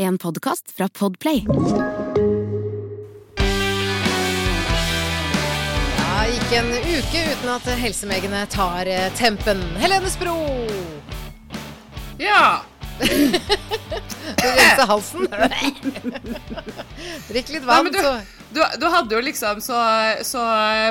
En podkast fra Podplay. Ja, gikk en uke uten at helsemegene tar eh, tempen. Helene Spro! Ja. Du renser halsen. Drikk litt vann, så du, du hadde jo liksom så, så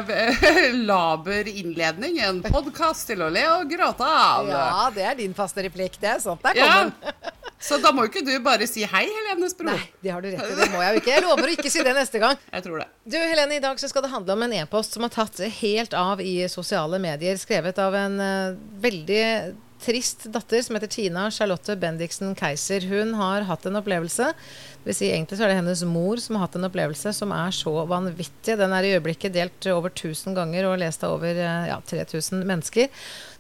eh, laber innledning i en podkast til å le og gråte av. Ja, det er din faste replikk. Det er sant. Der kom Ja. Så da må ikke du bare si hei, Helene Spro. Nei, det har du rett i. Det må jeg jo ikke. Jeg lover å ikke si det neste gang. Jeg tror det. Du, Helene, i dag så skal det handle om en e-post som har tatt helt av i sosiale medier. Skrevet av en uh, veldig trist datter som heter Tina Charlotte Bendiksen Keiser. Hun har hatt en opplevelse. Det vil si, egentlig så er det hennes mor som har hatt en opplevelse som er så vanvittig. Den er i øyeblikket delt over 1000 ganger og lest av over eh, ja, 3000 mennesker.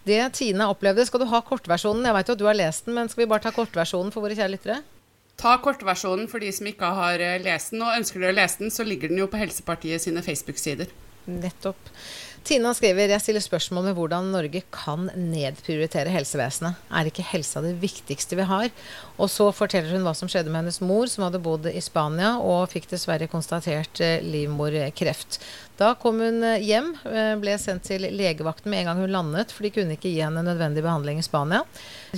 Det Tina opplevde Skal du ha kortversjonen? Jeg vet jo at du har lest den, men skal vi bare ta kortversjonen for våre kjære lyttere? Ta kortversjonen for de som ikke har eh, lest den. Og ønsker du å lese den, så ligger den jo på Helsepartiet sine Facebook-sider. Nettopp. Tina skriver jeg stiller spørsmål med hvordan Norge kan nedprioritere helsevesenet. Er ikke helsa det viktigste vi har? Og så forteller hun hva som skjedde med hennes mor, som hadde bodd i Spania og fikk dessverre konstatert eh, livmorkreft. Da kom hun eh, hjem, eh, ble sendt til legevakten med en gang hun landet, for de kunne ikke gi henne nødvendig behandling i Spania.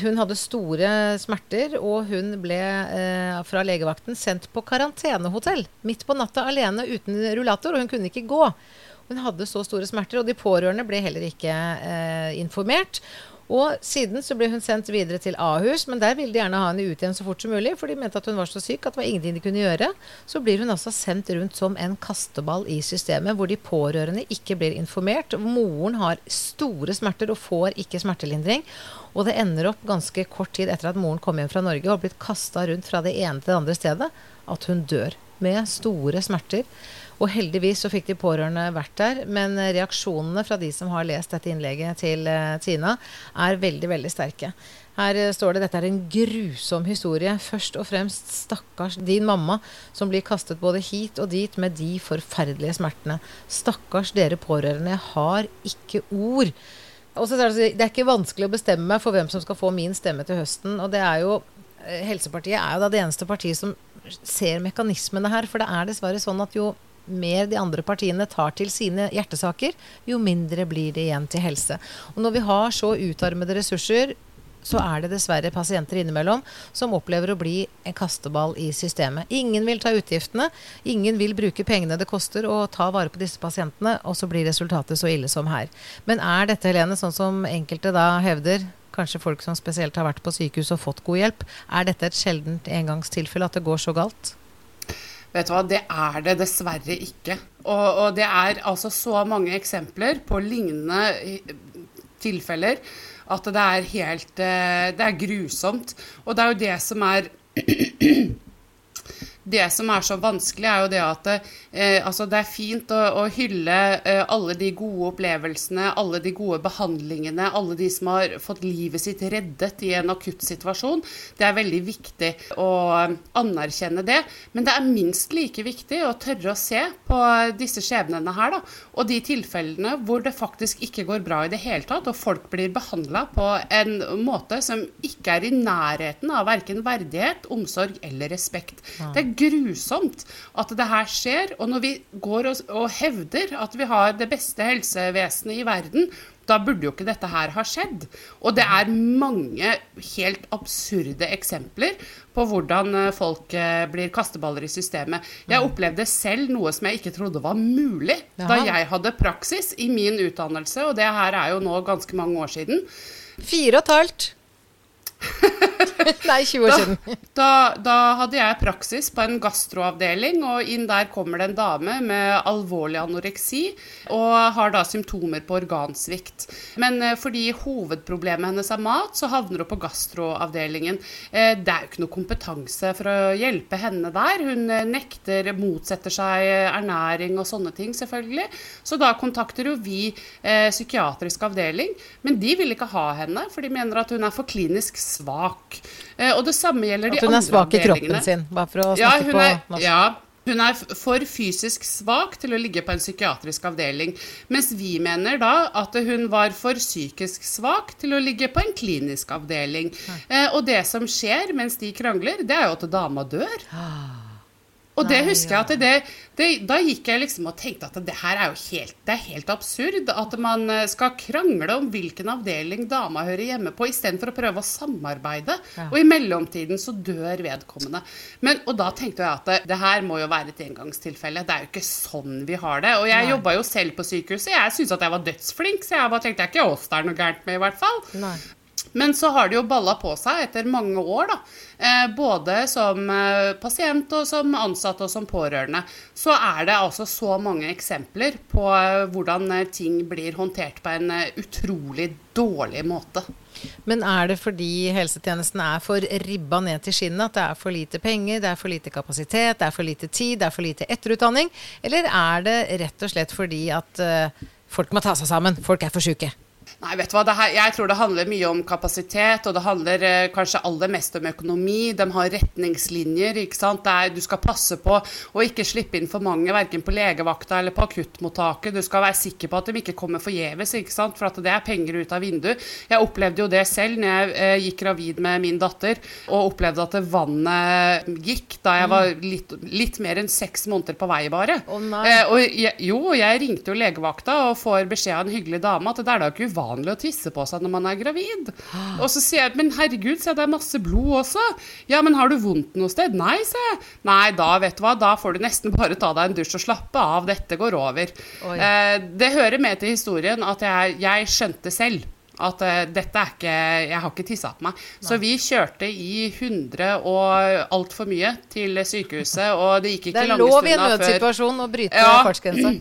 Hun hadde store smerter, og hun ble eh, fra legevakten sendt på karantenehotell midt på natta alene uten rullator, og hun kunne ikke gå. Hun hadde så store smerter, og de pårørende ble heller ikke eh, informert. Og siden så ble hun sendt videre til Ahus, men der ville de gjerne ha henne ut igjen så fort som mulig, for de mente at hun var så syk at det var ingenting de kunne gjøre. Så blir hun altså sendt rundt som en kasteball i systemet, hvor de pårørende ikke blir informert. Moren har store smerter og får ikke smertelindring. Og det ender opp ganske kort tid etter at moren kom hjem fra Norge og har blitt kasta rundt fra det ene til det andre stedet, at hun dør med store smerter. Og heldigvis så fikk de pårørende vært der, men reaksjonene fra de som har lest dette innlegget til eh, Tina, er veldig, veldig sterke. Her eh, står det dette er en grusom historie. Først og fremst stakkars din mamma, som blir kastet både hit og dit med de forferdelige smertene. Stakkars dere pårørende. Jeg har ikke ord. Og så er det, det er ikke vanskelig å bestemme meg for hvem som skal få min stemme til høsten. Og det er jo eh, Helsepartiet er jo da det eneste partiet som ser mekanismene her. For det er dessverre sånn at jo mer de andre partiene tar til sine hjertesaker, jo mindre blir det igjen til helse. Og når vi har så utarmede ressurser, så er det dessverre pasienter innimellom som opplever å bli en kasteball i systemet. Ingen vil ta utgiftene, ingen vil bruke pengene det koster å ta vare på disse pasientene, og så blir resultatet så ille som her. Men er dette, Helene, sånn som enkelte da hevder, kanskje folk som spesielt har vært på sykehus og fått god hjelp, er dette et sjeldent engangstilfelle at det går så galt? Vet du hva, det er det dessverre ikke. Og, og det er altså så mange eksempler på lignende eh, tilfeller at det er helt eh, Det er grusomt. Og det er jo det som er det som er så vanskelig, er jo det at eh, altså det er fint å, å hylle eh, alle de gode opplevelsene, alle de gode behandlingene, alle de som har fått livet sitt reddet i en akutt situasjon. Det er veldig viktig å anerkjenne det. Men det er minst like viktig å tørre å se på disse skjebnene her, da. Og de tilfellene hvor det faktisk ikke går bra i det hele tatt, og folk blir behandla på en måte som ikke er i nærheten av verken verdighet, omsorg eller respekt. Det er grusomt at det her skjer. Og når vi går og, og hevder at vi har det beste helsevesenet i verden, da burde jo ikke dette her ha skjedd. Og det er mange helt absurde eksempler på hvordan eh, folk eh, blir kasteballer i systemet. Jeg opplevde selv noe som jeg ikke trodde var mulig da jeg hadde praksis i min utdannelse, og det her er jo nå ganske mange år siden. Fire og et halvt. Nei, 20 år siden. Da, da hadde jeg praksis på en gastroavdeling, og inn der kommer det en dame med alvorlig anoreksi og har da symptomer på organsvikt. Men eh, fordi hovedproblemet hennes er mat, så havner hun på gastroavdelingen. Eh, Det er jo ikke noe kompetanse for å hjelpe henne der. Hun eh, nekter, motsetter seg ernæring og sånne ting, selvfølgelig. Så da kontakter jo vi eh, psykiatrisk avdeling, men de vil ikke ha henne, for de mener at hun er for klinisk svak. Eh, og det samme gjelder de andre avdelingene. At hun er svak i kroppen sin, bare for å Ja, snakke hun på er, norsk. ja, Hun er for fysisk svak til å ligge på en psykiatrisk avdeling, mens vi mener da at hun var for psykisk svak til å ligge på en klinisk avdeling. Eh, og det som skjer mens de krangler, det er jo at dama dør. Og det husker jeg at det, det, Da gikk jeg liksom og tenkte at det her er jo helt, det er helt absurd. At man eh, skal krangle om hvilken avdeling dama hører hjemme på, istedenfor å prøve å samarbeide. Ja. Og i mellomtiden så dør vedkommende. Men, og da tenkte jeg at det, det her må jo være et engangstilfelle. Det er jo ikke sånn vi har det. Og jeg jobba jo selv på sykehuset. Jeg syntes at jeg var dødsflink, så jeg bare tenkte jeg ikke oss det er noe gærent med, i hvert fall. Nei. Men så har det jo balla på seg etter mange år, da. Eh, både som eh, pasient og som ansatt og som pårørende. Så er det altså så mange eksempler på eh, hvordan ting blir håndtert på en utrolig dårlig måte. Men er det fordi helsetjenesten er for ribba ned til skinnet? At det er for lite penger, det er for lite kapasitet, det er for lite tid, det er for lite etterutdanning? Eller er det rett og slett fordi at folk må ta seg sammen? Folk er for sjuke? Nei, vet du hva, det her, Jeg tror det handler mye om kapasitet, og det handler eh, kanskje aller mest om økonomi. De har retningslinjer. ikke sant? Det er, du skal passe på å ikke slippe inn for mange, verken på legevakta eller på akuttmottaket. Du skal være sikker på at de ikke kommer forgjeves, ikke sant? for at det er penger ut av vinduet. Jeg opplevde jo det selv når jeg eh, gikk gravid med min datter, og opplevde at vannet gikk da jeg var litt, litt mer enn seks måneder på vei, bare. Oh. Eh, og jeg, jo, jeg ringte jo legevakta og får beskjed av en hyggelig dame at det er da ikke uvanlig å tisse på seg når man er gravid. Og så sier jeg men herregud, se det er masse blod også. Ja, men har du vondt noe sted? Nei, jeg. Nei, da vet du hva, da får du nesten bare ta deg en dusj og slappe av, dette går over. Eh, det hører med til historien at jeg, jeg skjønte selv. At uh, dette er ikke Jeg har ikke tissa på meg. Så vi kjørte i 100 og altfor mye til sykehuset, og det gikk ikke Det er lov i en stunda før nødsituasjon å bryte Ja. fartsgrensa.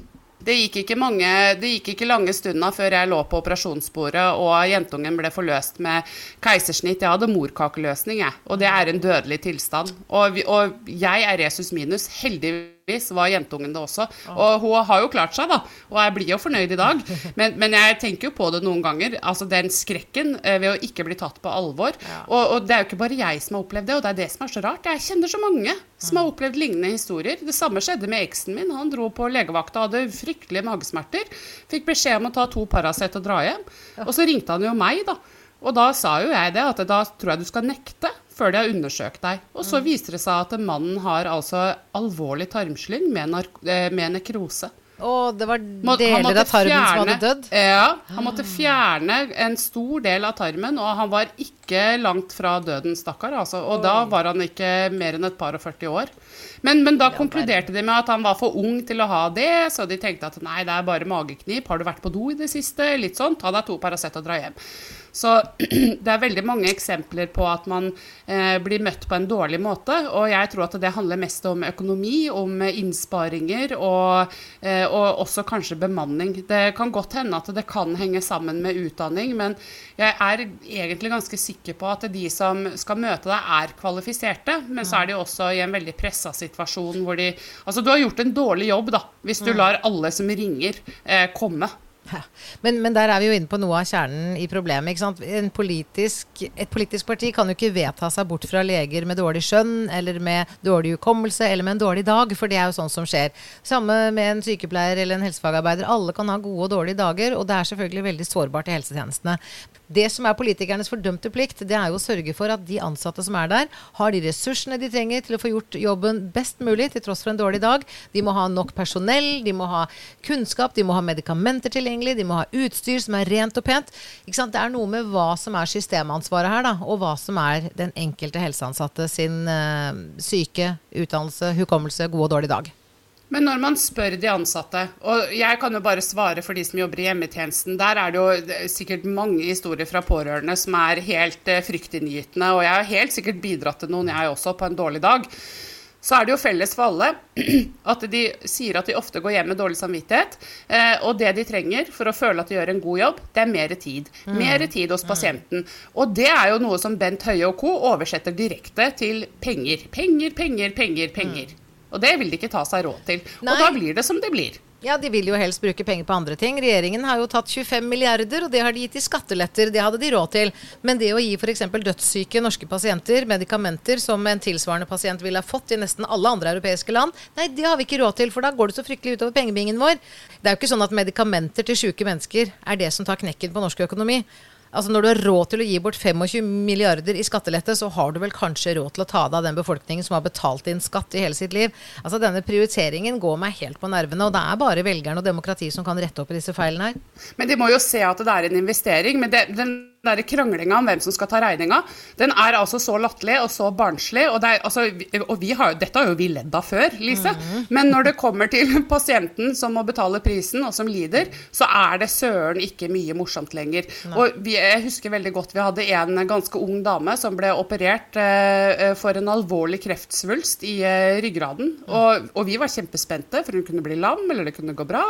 Det gikk, ikke mange, det gikk ikke lange stunda før jeg lå på operasjonsbordet og jentungen ble forløst med keisersnitt. Jeg hadde morkakeløsning, jeg, og det er en dødelig tilstand. Og, vi, og jeg er resus minus. Heldigvis var jentungen det også. Og hun har jo klart seg, da, og jeg blir jo fornøyd i dag. Men, men jeg tenker jo på det noen ganger. Altså den skrekken eh, ved å ikke bli tatt på alvor. Og, og det er jo ikke bare jeg som har opplevd det, og det er det som er så rart. Jeg kjenner så mange som har opplevd lignende historier. Det samme skjedde med eksen min. Han dro på legevakta og hadde fryktelige magesmerter. Fikk beskjed om å ta to Paracet og dra hjem. Og så ringte han jo meg, da. Og da sa jo jeg det, at da tror jeg du skal nekte før de har undersøkt deg. Og så viste det seg at mannen har altså alvorlig tarmslyng med, eh, med nekrose. Og det var deler av tarmen som hadde dødd. Ja, han måtte fjerne en stor del av tarmen, og han var ikke langt fra døden, stakkar. Altså. Og da var han ikke mer enn et par og 40 år. Men, men da konkluderte de med at han var for ung til å ha det, så de tenkte at nei, det er bare mageknip. Har du vært på do i det siste? Litt sånn. Ta deg to Paracet og dra hjem. Så det er veldig mange eksempler på at man eh, blir møtt på en dårlig måte. Og jeg tror at det handler mest om økonomi, om innsparinger og, eh, og også kanskje bemanning. Det kan godt hende at det kan henge sammen med utdanning, men jeg er egentlig ganske sikker på at de som skal møte deg, er kvalifiserte. Men så er de også i en veldig pressa situasjon hvor de Altså, du har gjort en dårlig jobb, da, hvis du lar alle som ringer, eh, komme. Ja. Men, men der er vi jo inne på noe av kjernen i problemet. politisk, et politisk parti kan jo ikke vedta seg bort fra leger med dårlig skjønn, eller med dårlig hukommelse, eller med en dårlig dag, for det er jo sånt som skjer. Samme med en sykepleier eller en helsefagarbeider. Alle kan ha gode og dårlige dager, og det er selvfølgelig veldig sårbart i helsetjenestene. Det som er politikernes fordømte plikt, det er jo å sørge for at de ansatte som er der, har de ressursene de trenger til å få gjort jobben best mulig, til tross for en dårlig dag. De må ha nok personell, de må ha kunnskap, de må ha medikamenter tilgjengelig, de må ha utstyr som er rent og pent. Det er noe med hva som er systemansvaret her, da, og hva som er den enkelte helseansatte sin uh, syke, utdannelse, hukommelse, god og dårlig dag. Men når man spør de ansatte, og jeg kan jo bare svare for de som jobber i hjemmetjenesten, der er det jo er sikkert mange historier fra pårørende som er helt eh, fryktinngytende, og jeg har helt sikkert bidratt til noen, jeg også, på en dårlig dag. Så er det jo felles for alle at de sier at de ofte går hjem med dårlig samvittighet. Eh, og det de trenger for å føle at de gjør en god jobb, det er mer tid. Mer tid hos pasienten. Og det er jo noe som Bent Høie og co. oversetter direkte til penger. Penger, penger, penger, penger. Og det vil de ikke ta seg råd til. Nei. Og da blir det som det blir. Ja, de vil jo helst bruke penger på andre ting. Regjeringen har jo tatt 25 milliarder, og det har de gitt i skatteletter. Det hadde de råd til. Men det å gi f.eks. dødssyke norske pasienter medikamenter som en tilsvarende pasient ville ha fått i nesten alle andre europeiske land, nei, det har vi ikke råd til, for da går det så fryktelig utover pengebingen vår. Det er jo ikke sånn at medikamenter til syke mennesker er det som tar knekken på norsk økonomi. Altså Når du har råd til å gi bort 25 milliarder i skattelette, så har du vel kanskje råd til å ta deg av den befolkningen som har betalt inn skatt i hele sitt liv. Altså Denne prioriteringen går meg helt på nervene, og det er bare velgerne og demokrati som kan rette opp i disse feilene her. Men de må jo se at det er en investering. men det, den der kranglinga om hvem som skal ta regninga, den er altså så latterlig og så barnslig. Og, det er, altså, og vi har, dette har jo vi ledd av før, Lise. Mm. Men når det kommer til pasienten som må betale prisen, og som lider, så er det søren ikke mye morsomt lenger. Nei. Og vi, jeg husker veldig godt vi hadde en ganske ung dame som ble operert eh, for en alvorlig kreftsvulst i eh, ryggraden. Mm. Og, og, vi var kjempespente, for hun kunne bli lam, eller det kunne gå bra.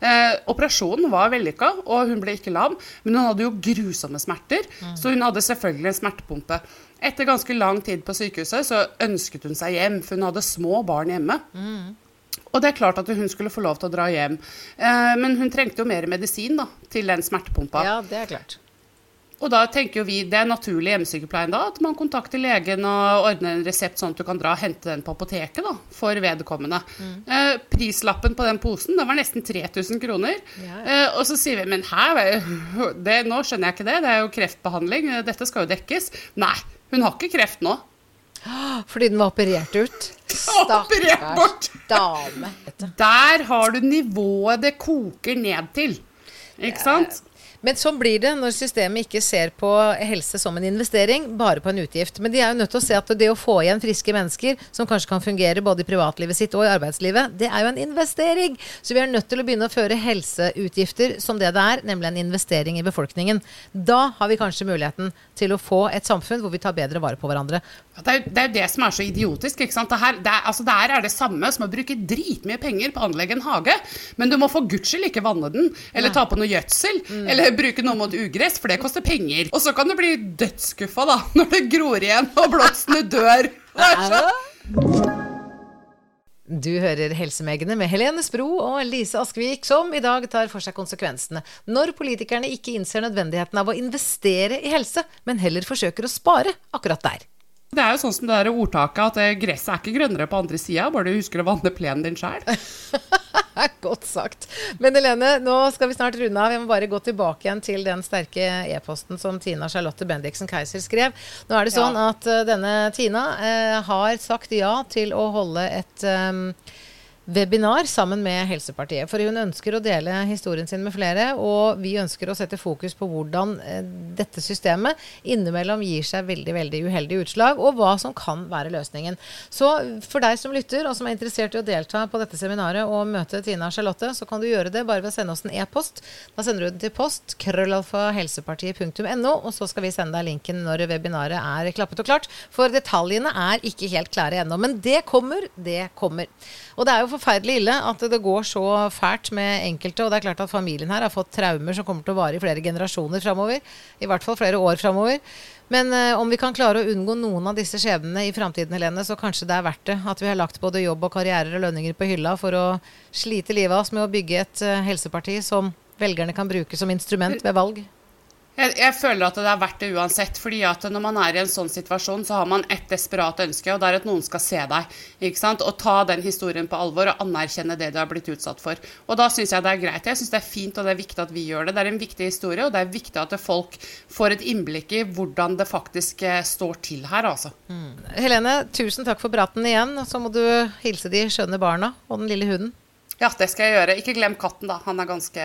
Eh, operasjonen var vellykka, og hun ble ikke lam, men hun hadde jo grusomme smerter. Mm. Så hun hadde selvfølgelig en smertepumpe. Etter ganske lang tid på sykehuset så ønsket hun seg hjem, for hun hadde små barn hjemme. Mm. Og det er klart at hun skulle få lov til å dra hjem. Eh, men hun trengte jo mer medisin da, til den smertepumpa. Ja, det er klart. Og da tenker jo vi, Det er naturlig i hjemmesykepleien da, at man kontakter legen og ordner en resept sånn at du kan dra og hente den på apoteket da, for vedkommende. Mm. Eh, prislappen på den posen den var nesten 3000 kroner. Ja, ja. Eh, og så sier vi men her, det, nå skjønner jeg ikke det, det er jo kreftbehandling, dette skal jo dekkes. Nei, hun har ikke kreft nå. Fordi den var operert ut? Stakkars dame. Der har du nivået det koker ned til. Ikke sant? Men sånn blir det når systemet ikke ser på helse som en investering, bare på en utgift. Men de er jo nødt til å se at det å få igjen friske mennesker, som kanskje kan fungere både i privatlivet sitt og i arbeidslivet, det er jo en investering. Så vi er nødt til å begynne å føre helseutgifter som det det er, nemlig en investering i befolkningen. Da har vi kanskje muligheten til å få et samfunn hvor vi tar bedre vare på hverandre. Det er, det er det som er så idiotisk. ikke sant? Det her, det er, altså, det her er det samme som å bruke dritmye penger på å anlegge en hage, men du må for guds skyld ikke vanne den, eller Nei. ta på noe gjødsel, mm. eller bruke noe mot ugress, for det koster penger. Og så kan du bli dødsskuffa da, når det gror igjen og blomstene dør. Du hører Helsemegene med Helene Spro og Lise Askvik, som i dag tar for seg konsekvensene når politikerne ikke innser nødvendigheten av å investere i helse, men heller forsøker å spare akkurat der. Det er jo sånn som det der ordtaket at gresset er ikke grønnere på andre sida, bare du husker å vanne plenen din sjøl. Godt sagt. Men Helene, nå skal vi snart runde av. Vi må bare gå tilbake igjen til den sterke e-posten som Tina Charlotte Bendiksen Keiser skrev. Nå er det sånn ja. at uh, denne Tina uh, har sagt ja til å holde et um, webinar sammen med Helsepartiet. For hun ønsker å dele historien sin med flere, og vi ønsker å sette fokus på hvordan eh, dette systemet innimellom gir seg veldig veldig uheldige utslag, og hva som kan være løsningen. Så for deg som lytter, og som er interessert i å delta på dette seminaret og møte Tina Charlotte, så kan du gjøre det bare ved å sende oss en e-post. Da sender du den til post krøllalfahelsepartiet.no, og så skal vi sende deg linken når webinaret er klappet og klart. For detaljene er ikke helt klare ennå. Men det kommer, det kommer. Og det er jo forferdelig ille at det går så fælt med enkelte. Og det er klart at familien her har fått traumer som kommer til å vare i flere generasjoner framover. I hvert fall flere år framover. Men eh, om vi kan klare å unngå noen av disse skjebnene i framtiden, Helene, så kanskje det er verdt det. At vi har lagt både jobb og karrierer og lønninger på hylla for å slite livet av oss med å bygge et eh, helseparti som velgerne kan bruke som instrument ved valg. Jeg, jeg, føler at det er verdt det uansett. fordi at når man er i en sånn situasjon, så har man et desperat ønske, og det er at noen skal se deg. ikke sant? Og ta den historien på alvor og anerkjenne det du har blitt utsatt for. Og da syns jeg det er greit. Jeg syns det er fint og det er viktig at vi gjør det. Det er en viktig historie, og det er viktig at folk får et innblikk i hvordan det faktisk eh, står til her, altså. Mm. Helene, tusen takk for praten igjen. Så må du hilse de skjønne barna og den lille hunden. Ja, det skal jeg gjøre. Ikke glem katten, da. Han er ganske